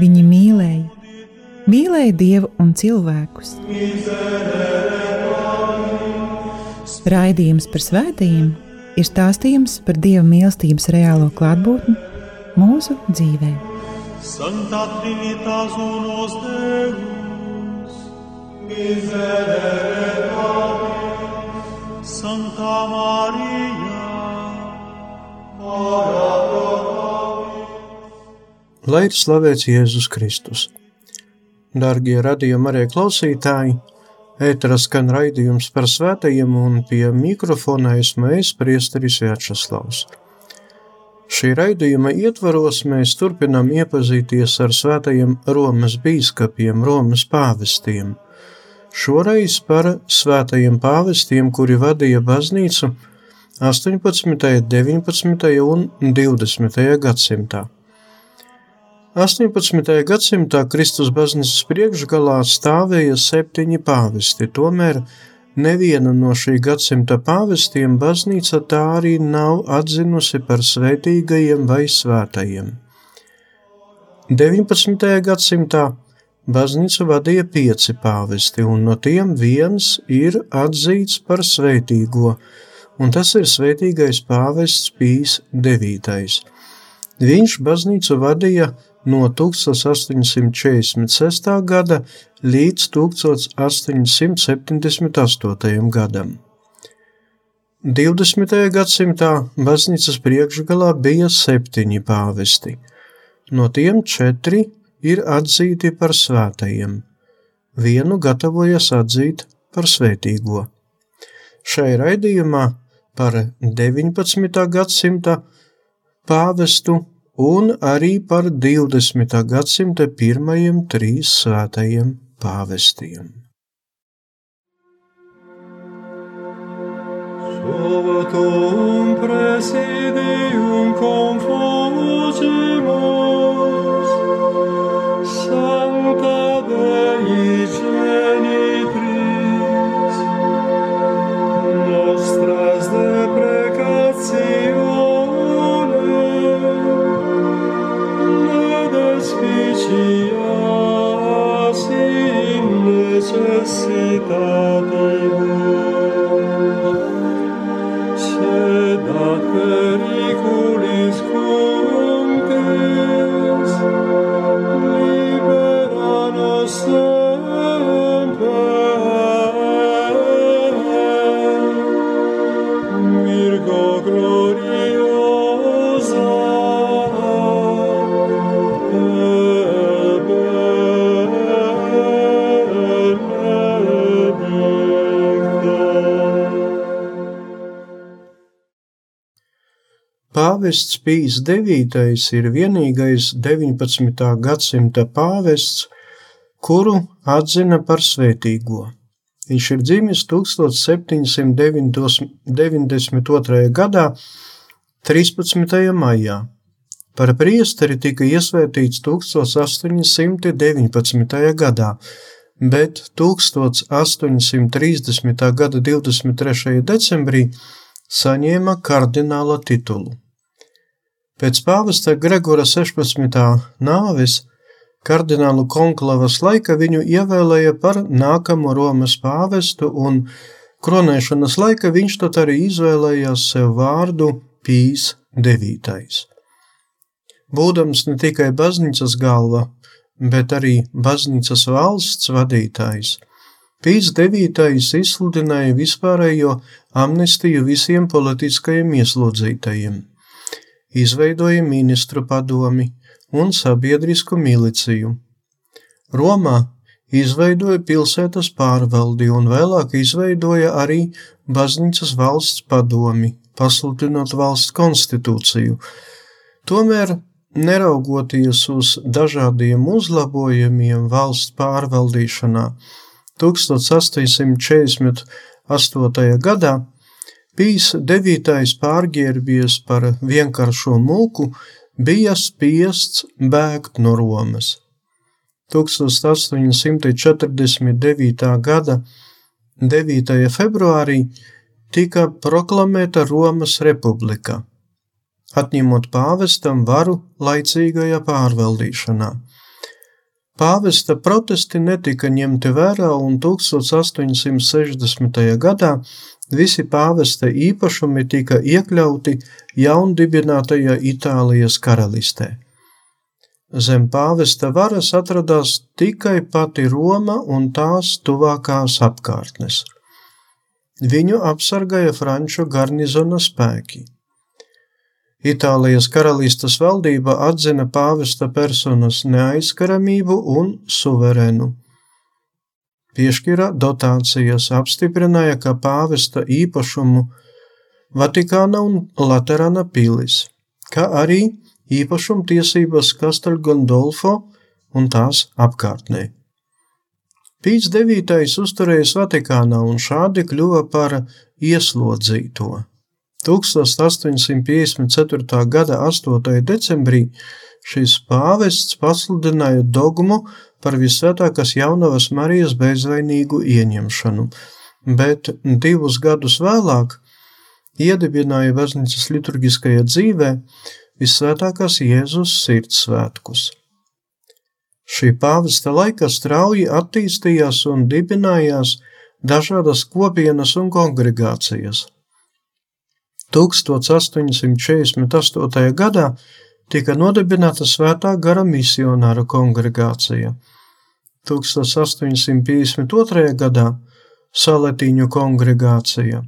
Viņi mīlēja, mīlēja Dievu un cilvēkus. Raidījums par svētījumiem ir stāstījums par Dieva mīlestības reālo klātbūtni mūsu dzīvē. Santa Trinitas unos Deus, miserere Santa Maria, Lai ir slavēts Jēzus Kristus. Darbie radījuma arī klausītāji, ēterā skan raidījums par svētajiem, un pie mikrofona esmu es, Priesteris Vjačeslavs. Šī raidījuma ietvaros mēs turpinām iepazīties ar svētajiem Romas bīskapiem, Romas pāvestiem. Šoreiz par svētajiem pāvestiem, kuri vadīja baznīcu 18., 19. un 20. gadsimtā. 18. gadsimtā Kristus baznīcas priekšgalā stāvēja septiņi pāvesti, tomēr nevienu no šī gadsimta pāvestiem baznīca tā arī nav atzinusi par svētīgajiem vai svētajiem. 19. gadsimtā baznīcu vadīja pieci pāvesti, un no tiem viens ir atzīts par svētīgo, un tas ir svētīgais pāvests Pīs IX. Viņš baznīcu vadīja no 1846. gada līdz 1878. gadam. 20. gadsimtā baznīcas priekšgalā bija septiņi pāvesti, no tiem četri ir atzīti par svētajiem, vienu gatavojas atzīt par svētīgo. Šai raidījumā par 19. gadsimta pāvestu un arī par 20. gadsimta pirmajiem trīs svētajiem pāvestiem. Sovatum presidium confugimus, Pāvests Pīs IX ir vienīgais 19. gadsimta pāvests, kuru atzina par svētīgo. Viņš ir dzimis 1792. gadā, 13. maijā. Par priesteri tika iesvētīts 1819. gadā, bet 1830. gada 23. decembrī saņēma kardināla titulu. Pēc pāvesta Gregora 16. nāves kardinālu konklavas laika viņu ievēlēja par nākamo Romas pāvestu, un kronēšanas laika viņš tad arī izvēlējās sev vārdu Pīs IX. Būdams ne tikai baznīcas galva, bet arī baznīcas valsts vadītājs, Pīs IX izsludināja vispārējo amnestiju visiem politiskajiem ieslodzītajiem, izveidoja ministru padomi un sabiedrisku miliciju. Romā izveidoja pilsētas pārvaldi un vēlāk izveidoja arī baznīcas valsts padomi, pasludinot valsts konstitūciju. Tomēr neraugoties uz dažādiem uzlabojumiem valsts pārvaldīšanā, 1848. gadā Pīs devītais pārģērbies par vienkāršo mūku, bija spiests bēgt no Romas. 1849. gada 9. februārī tika proklamēta Romas republika, atņemot pāvestam varu laicīgajā pārvaldīšanā. Pāvesta protesti netika ņemti vērā un 1860. gadā visi pāvesta īpašumi tika iekļauti jaundibinātajā Itālijas karalistē. Zem pāvesta varas atradās tikai pati Roma un tās tuvākās apkārtnes. Viņu apsargāja franču garnizona spēki. Itālijas karalistas valdība atzina pāvesta personas neaizskaramību un suverēnu piešķira dotācijas, apstiprināja kā pāvesta īpašumu Vatikāna un Laterana pilis, kā arī īpašumtiesības Kastelgandolfo un tās apkārtnē. Pīts devītais uzturējis Vatikānā un šādi kļuva par ieslodzīto. 1854. gada 8. decembrī šis pāvests pasludināja dogmu par visvētākās jaunavas Marijas bezvainīgu ieņemšanu, bet divus gadus vēlāk iedibināja baznīcas liturgiskajā dzīvē visvētākās Jēzus sirds svētkus. Šī pāvesta laikā strauji attīstījās un dibinājās dažādas kopienas un kongregācijas. 1848. gadā tika nodibināta Svētā gara misionāra kongregācija. 1852. gadā Saletiņu kongregācija,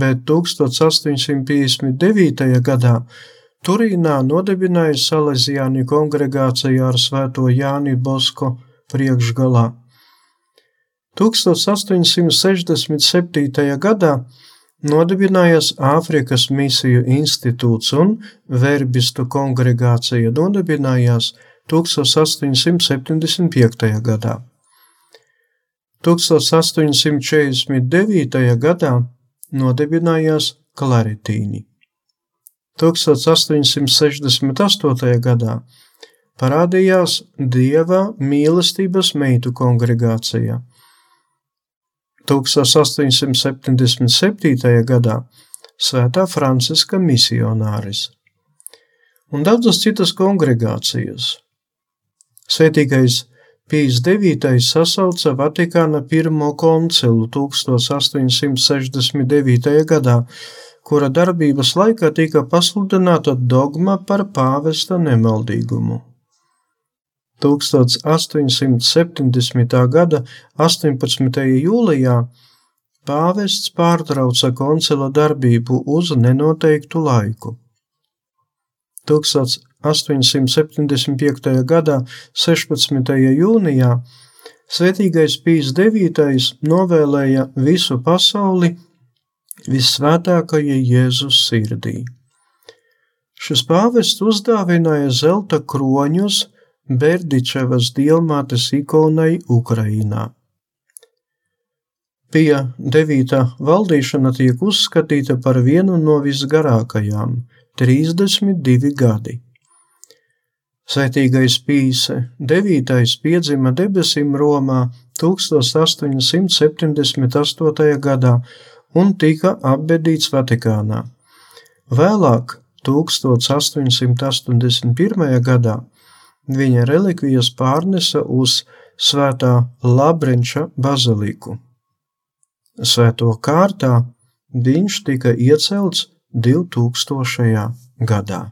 bet 1859. gadā Turīnā nodibināja Salesiāņu kongregāciju ar Svēto Jāni Bosko priekšgalā. 1867. gadā nodibinājās Āfrikas misiju institūts un verbistu kongregācija nodibinājās 1875. gadā. 1849. gadā nodibinājās klaritīņi. 1868. gadā parādījās Dieva mīlestības meitu kongregācija – 1877. gadā Svētā Franciska misionāris un daudzas citas kongregācijas. Svētīgais Pīs IX sasauca Vatikāna pirmo koncilu 1869. gadā, kura darbības laikā tika pasludināta dogma par pāvesta nemaldīgumu. 1870. gada 18. jūlijā pāvests pārtrauca koncila darbību uz nenoteiktu laiku. 1875. gada 16. jūnijā Svētīgais Pīs IX novēlēja visu pasauli visvētākajai Jēzus sirdī. Šis pāvests uzdāvināja zelta kroņus Berdičevas dievmātes ikonai Ukrainā. Pie devītā valdīšana tiek uzskatīta par vienu no visgarākajām - 32 gadi. Svētīgais Pīse devītais piedzima debesim Romā 1878. gadā un tika apbedīts Vatikānā. Vēlāk, 1881. gadā, Viņa relikvijas pārnesa uz Svētā Labrenča baziliku. Svēto kārtā viņš tika iecelts 2000. gadā.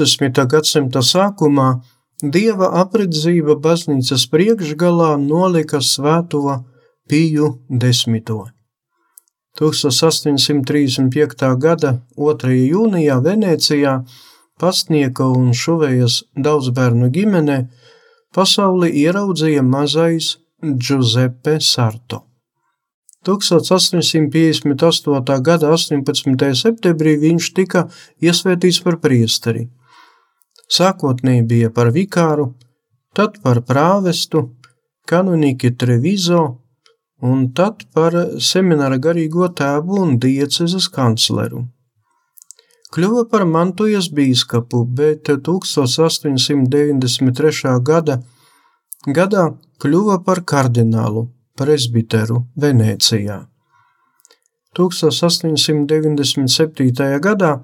20. gadsimta sākumā Dieva apredzība baznīcas priekšgalā nolika svēto Piju desmito. 1835. gada 2. jūnijā Venecijā pastnieka un šuvējas daudzbērnu ģimene pasauli ieraudzīja mazais Giuseppe Sarto. 1858. gada 18. septembrī viņš tika iesvētīts par priesteri. Sākotnēji bija par vikāru, tad par prāvestu, kanonīki Trevizo un tad par semināra garīgo tēvu un diecezes kancleru. Kļuva par mantojas bīskapu, bet 1893. gada gadā kļuva par kardinālu presbiteru Venecijā. 1897. gadā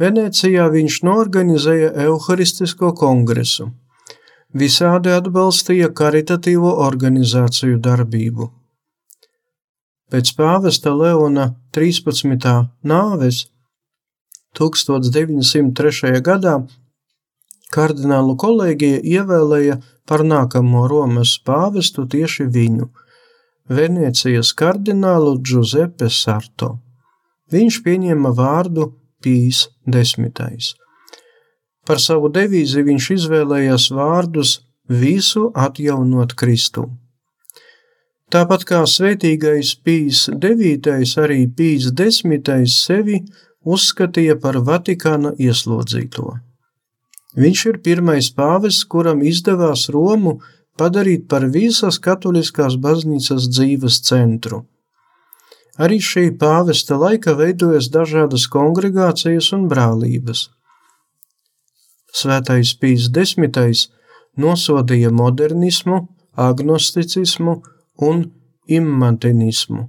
Venecijā viņš norganizēja Euharistisko kongresu. Visādi atbalstīja karitatīvo organizāciju darbību. Pēc pāvesta Leona 13. nāves 1903. gadā kardinālu kolēģija ievēlēja par nākamo Romas pāvestu tieši viņu, Venecijas kardinālu Giuseppe Sarto. Viņš pieņēma vārdu Pīs desmitais. Par savu devīzi viņš izvēlējās vārdus visu atjaunot Kristu. Tāpat kā svētīgais Pīs devītais, arī Pīs desmitais sevi uzskatīja par Vatikāna ieslodzīto. Viņš ir pirmais pāvests, kuram izdevās Romu padarīt par visas katoliskās baznīcas dzīves centru. Arī šī pāvesta laika veidojas dažādas kongregācijas un brālības. Svētais Pīs desmitais nosodīja modernismu, agnosticismu un immantenismu.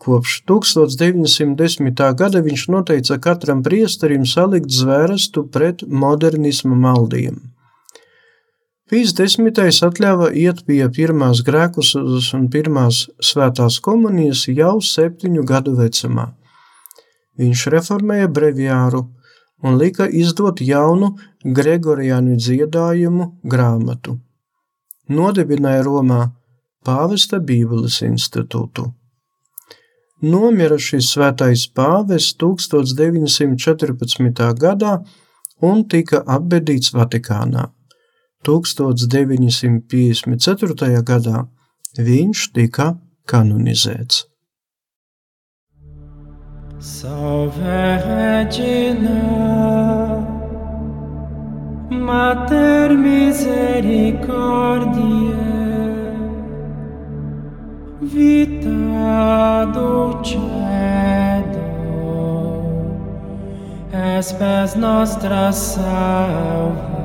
Kopš 1910. gada viņš noteica katram priesterim salikt zvērestu pret modernisma maldiem. Pīs desmitais atļāva iet pie pirmās grēkusas un pirmās svētās komunijas jau septiņu gadu vecumā. Viņš reformēja breviāru un lika izdot jaunu Gregoriānu dziedājumu grāmatu. Nodibināja Romā Pāvesta Bībeles institūtu. Nomira šis svētais pāvests 1914. gadā un tika apbedīts Vatikānā. 1954. gadā viņš tika kanonizēts. Salve Regina, Mater misericordiae, vita dulcedo espes nostra salve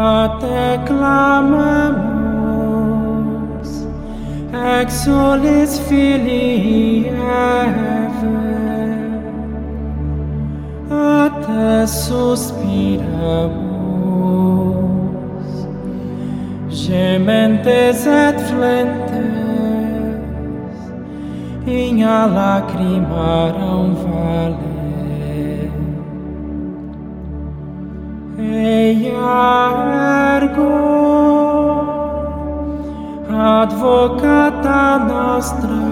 até clamamos, exolis filii Eve, até suspiramos, gementes et flentes, em a lágrima um vale. eia ergo advocata nostra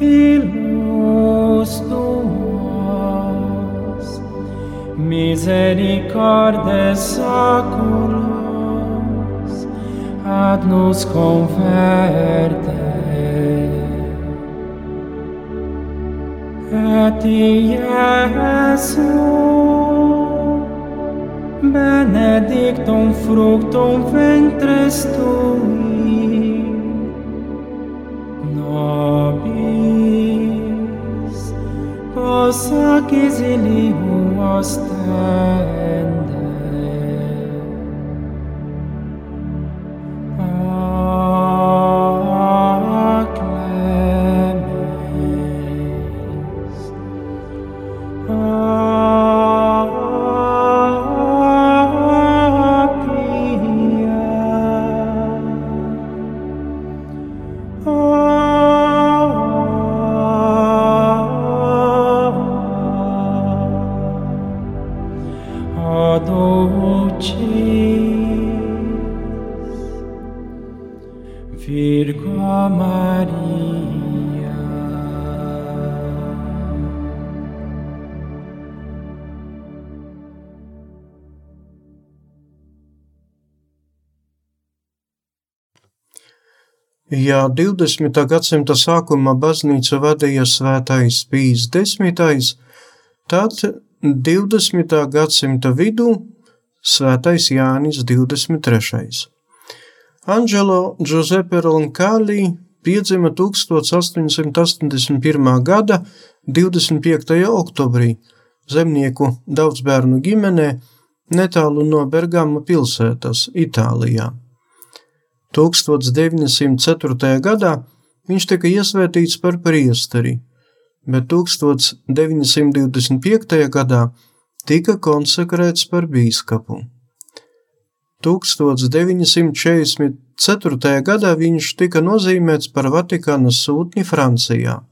illus tuos misericordes saculos ad nos converte. Et Iesum benedictum fructum ventris tui nobis pos ac exilium ostens Ja 20. gadsimta sākumā baznīcu vadīja svētais Pīs desmitais, tad 20. gadsimta vidū svētais Jānis 23. Angelo Giuseppe Roncalli piedzima 1881. gada 25. oktobrī zemnieku daudzbērnu ģimenē netālu no Bergama pilsētas, Itālijā. 1904. gadā viņš tika iesvētīts par priesteri, bet 1925. gadā tika konsekrēts par bīskapu. 1944. gadā viņš tika nozīmēts par Vatikāna sūtni Francijā.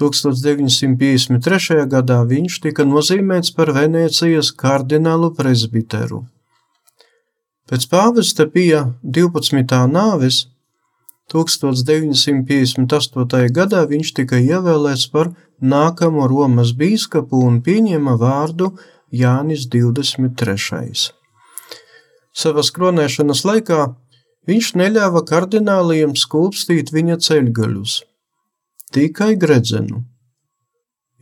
1953. gadā viņš tika nozīmēts par Venēcijas kardinālu presbiteru. Pēc pāvesta pija 12. nāves 1958. gadā viņš tika ievēlēts par nākamo Romas bīskapu un pieņēma vārdu Jānis 23. Savas kronēšanas laikā viņš neļāva kardināliem skūpstīt viņa ceļgaļus, tikai gredzenu.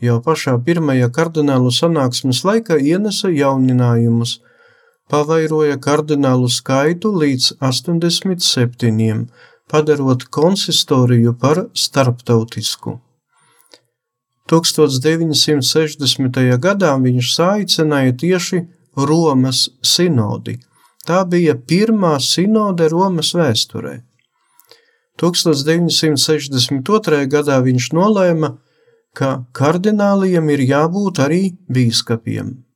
Jau pašā pirmajā kardinālu sanāksmes laikā ienesa jauninājumus, pavairoja kardinālu skaitu līdz 87, padarot konsistoriju par starptautisku. 1960. gadā viņš saicināja tieši Romas sinodi – Tā bija pirmā sinode Romas vēsturē. 1962. gadā viņš nolēma, ka kardināliem ir jābūt arī bīskapiem.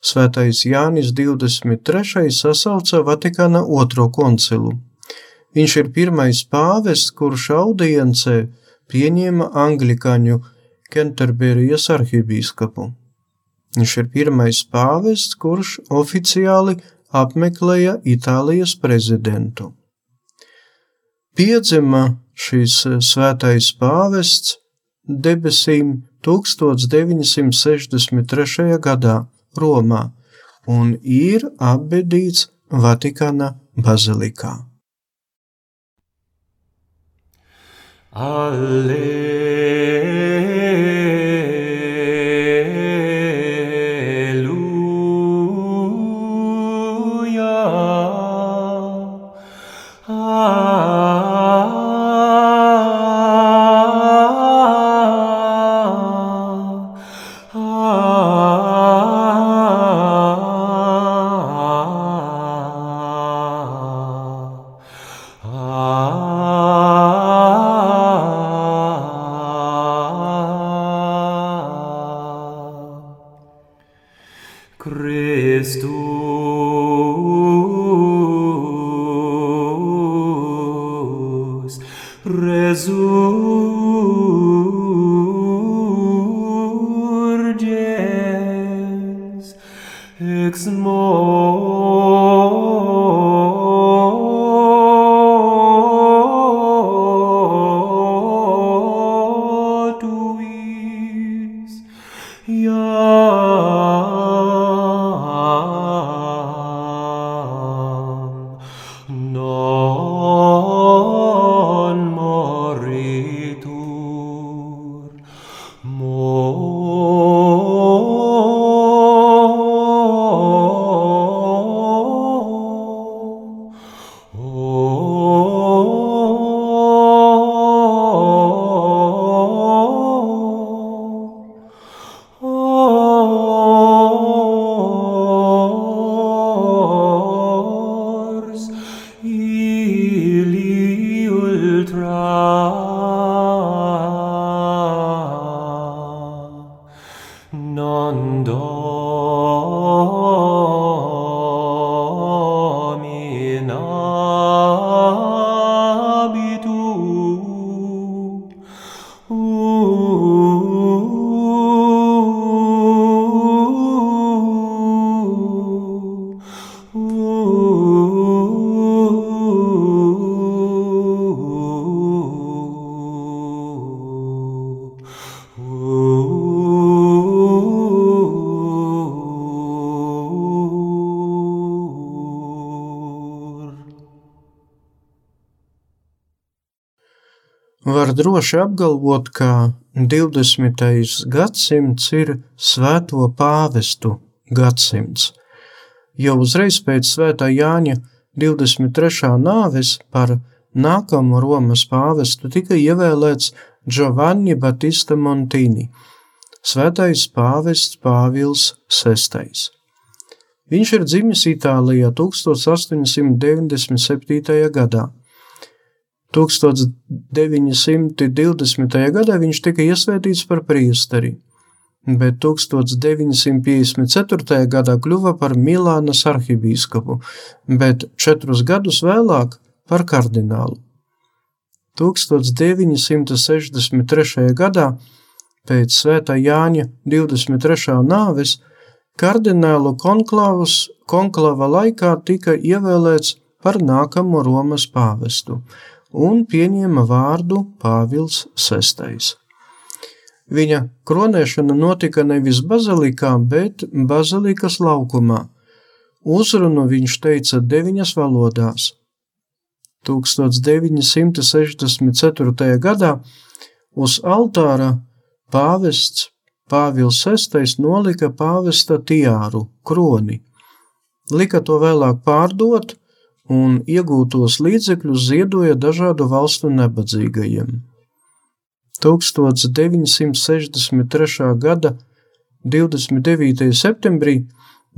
Svētais Jānis 23. sasauca Vatikāna otro koncilu. Viņš ir pirmais pāvests, kurš audiencē pieņēma anglikāņu Kenterberijas arhibīskapu. Viņš ir pirmais pāvests, kurš oficiāli apmeklēja Itālijas prezidentu. Piedzima šīs svētais pāvests debesīm 1963. gadā Romā un ir apbedīts Vatikāna bazilikā. Alleluia. Christus. Var droši apgalvot, ka 20. gadsimts ir svēto pāvestu gadsimts, jo uzreiz pēc svētā Jāņa 23. nāves par nākamo Romas pāvestu tika ievēlēts Giovanni Battista Montini, svētais pāvests Pāvils VI. Viņš ir dzimis Itālijā 1897. gadā. 1920. gadā viņš tika iesvētīts par priesteri, bet 1954. gadā kļuva par Milānas arhibīskapu, bet četrus gadus vēlāk par kardinālu. 1963. gadā pēc svētā Jāņa 23. nāves kardinālu konklāvus konklava laikā tika ievēlēts par nākamo Romas pāvestu un pieņēma vārdu Pāvils VI. Viņa kronēšana notika nevis bazilikā, bet bazilikas laukumā. Uzrunu viņš teica deviņas valodās. 1964. gadā uz altāra pāvests Pāvils VI nolika pāvesta tiāru, kroni, lika to vēlāk pārdot un iegūtos līdzekļus ziedoja dažādu valstu nabadzīgajiem. 1963. gada 29. septembrī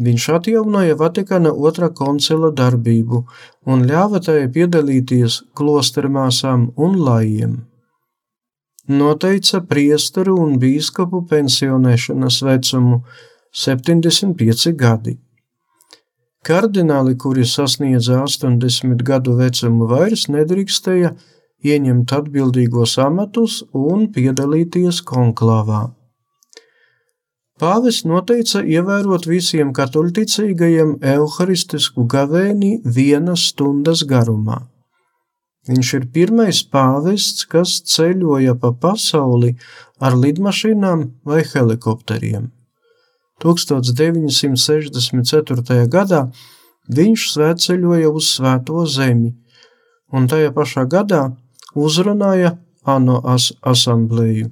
viņš atjaunoja Vatikāna otrā koncila darbību un ļāva tajā piedalīties klostermāsām un lajiem. Noteica priesteru un bīskapu pensionēšanas vecumu 75 gadi. Kardināli, kuri sasniedza 80 gadu vecumu, vairs nedrīkstēja ieņemt atbildīgos amatus un piedalīties konklāvā. Pāvis noteica ievērot visiem katoļticīgajiem evaharistisku gavēni vienas stundas garumā. Viņš ir pirmais pāvests, kas ceļoja pa pasauli ar lidmašīnām vai helikopteriem. 1964. gadā viņš svētceļoja uz Svēto zemi, un tajā pašā gadā uzrunāja ANO as asamblēju.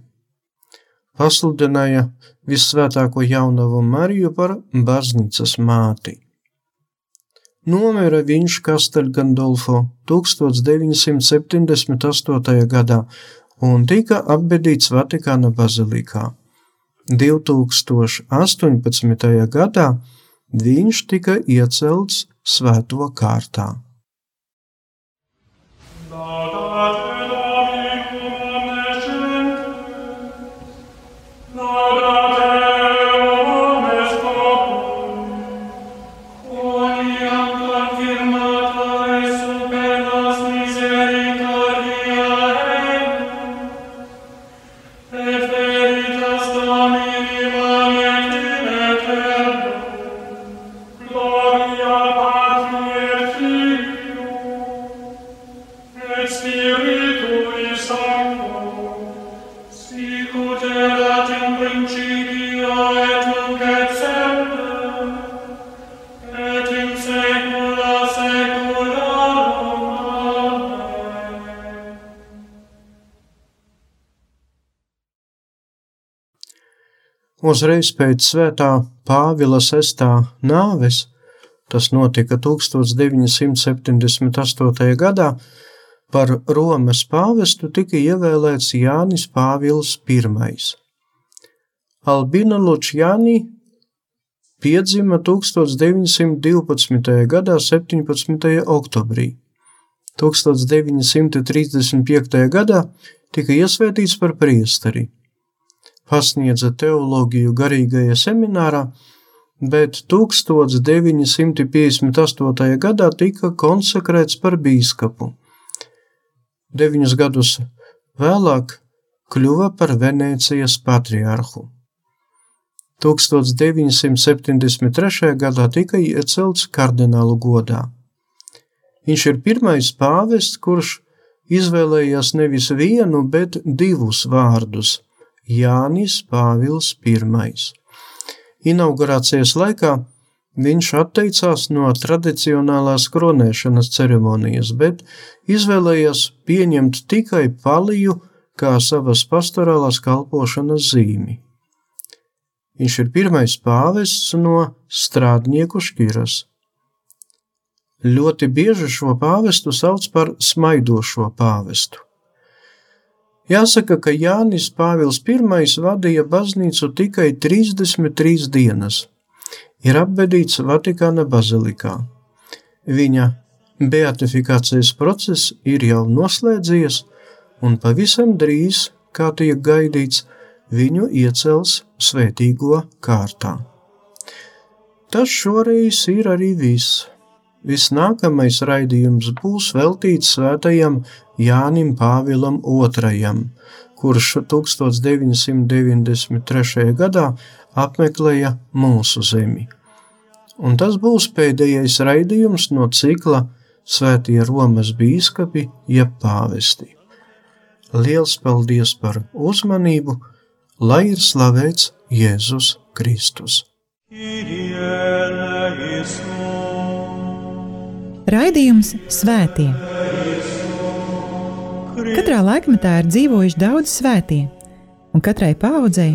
Pasludināja vissvētāko jaunavu Mariju par baznīcas māti. Nomira viņš Kastelgandolfo 1978. gadā un tika apbedīts Vatikāna bazilikā. 2018. gadā viņš tika iecelts svēto kārtā. Uzreiz pēc svētā Pāvila VI nāves, tas notika 1978. gadā, par Romas pāvestu tika ievēlēts Jānis Pāvils I. Albina Lučjāni piedzima 1912. gadā 17. oktobrī. 1935. gadā tika iesvētīts par priesteri pasniedza teoloģiju garīgajā seminārā, bet 1958. gadā tika konsekrēts par bīskapu. Deviņus gadus vēlāk kļuva par Venēcijas patriārhu. 1973. gadā tika iecelts kardinālu godā. Viņš ir pirmais pāvests, kurš izvēlējās nevis vienu, bet divus vārdus Jānis Pāvils I. Inaugurācijas laikā viņš atteicās no tradicionālās kronēšanas ceremonijas, bet izvēlējās pieņemt tikai paliju kā savas pastorālās kalpošanas zīmi. Viņš ir pirmais pāvests no strādnieku šķiras. Ļoti bieži šo pāvestu sauc par smaidošo pāvestu. Jāsaka, ka Jānis Pāvils I vadīja baznīcu tikai 33 dienas. Ir apbedīts Vatikāna bazilikā. Viņa beatifikācijas process ir jau noslēdzies, un pavisam drīz, kā tiek gaidīts, viņu iecels svētīgo kārtā. Tas šoreiz ir arī viss. Visnākamais raidījums būs veltīts svētajam Jānim Pāvilam II, kurš 1993. gadā apmeklēja mūsu zemi. Un tas būs pēdējais raidījums no cikla Svētie Romas bīskapi jeb pāvesti. Liels paldies par uzmanību, lai ir slavēts Jēzus Kristus! Raidījums Svētie. Katrā laikmetā ir dzīvojuši daudz svētie, un katrai paudzei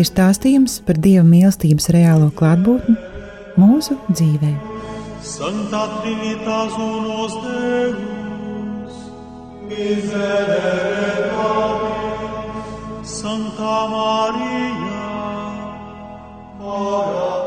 ir stāstījums par Dieva mīlestības reālo klātbūtni mūsu dzīvē. Santa Trinitas unos Deus, miserere Pate, Santa Maria, ora